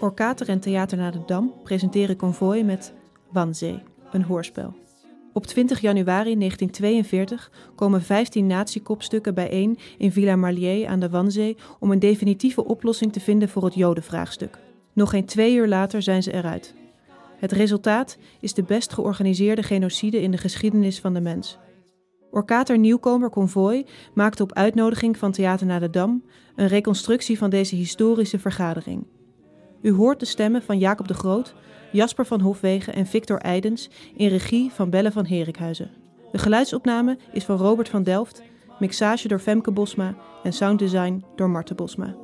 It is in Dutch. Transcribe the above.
Orkater en Theater naar de Dam presenteren Convoy met Wanzee, een hoorspel. Op 20 januari 1942 komen 15 nazi-kopstukken bijeen in Villa Marlier aan de Wanzee om een definitieve oplossing te vinden voor het Jodenvraagstuk. Nog geen twee uur later zijn ze eruit. Het resultaat is de best georganiseerde genocide in de geschiedenis van de mens. Orkater Nieuwkomer Convoy maakte op uitnodiging van Theater naar de Dam een reconstructie van deze historische vergadering. U hoort de stemmen van Jacob de Groot, Jasper van Hofwegen en Victor Eidens in regie van Belle van Herikhuizen. De geluidsopname is van Robert van Delft, mixage door Femke Bosma en sounddesign door Marten Bosma.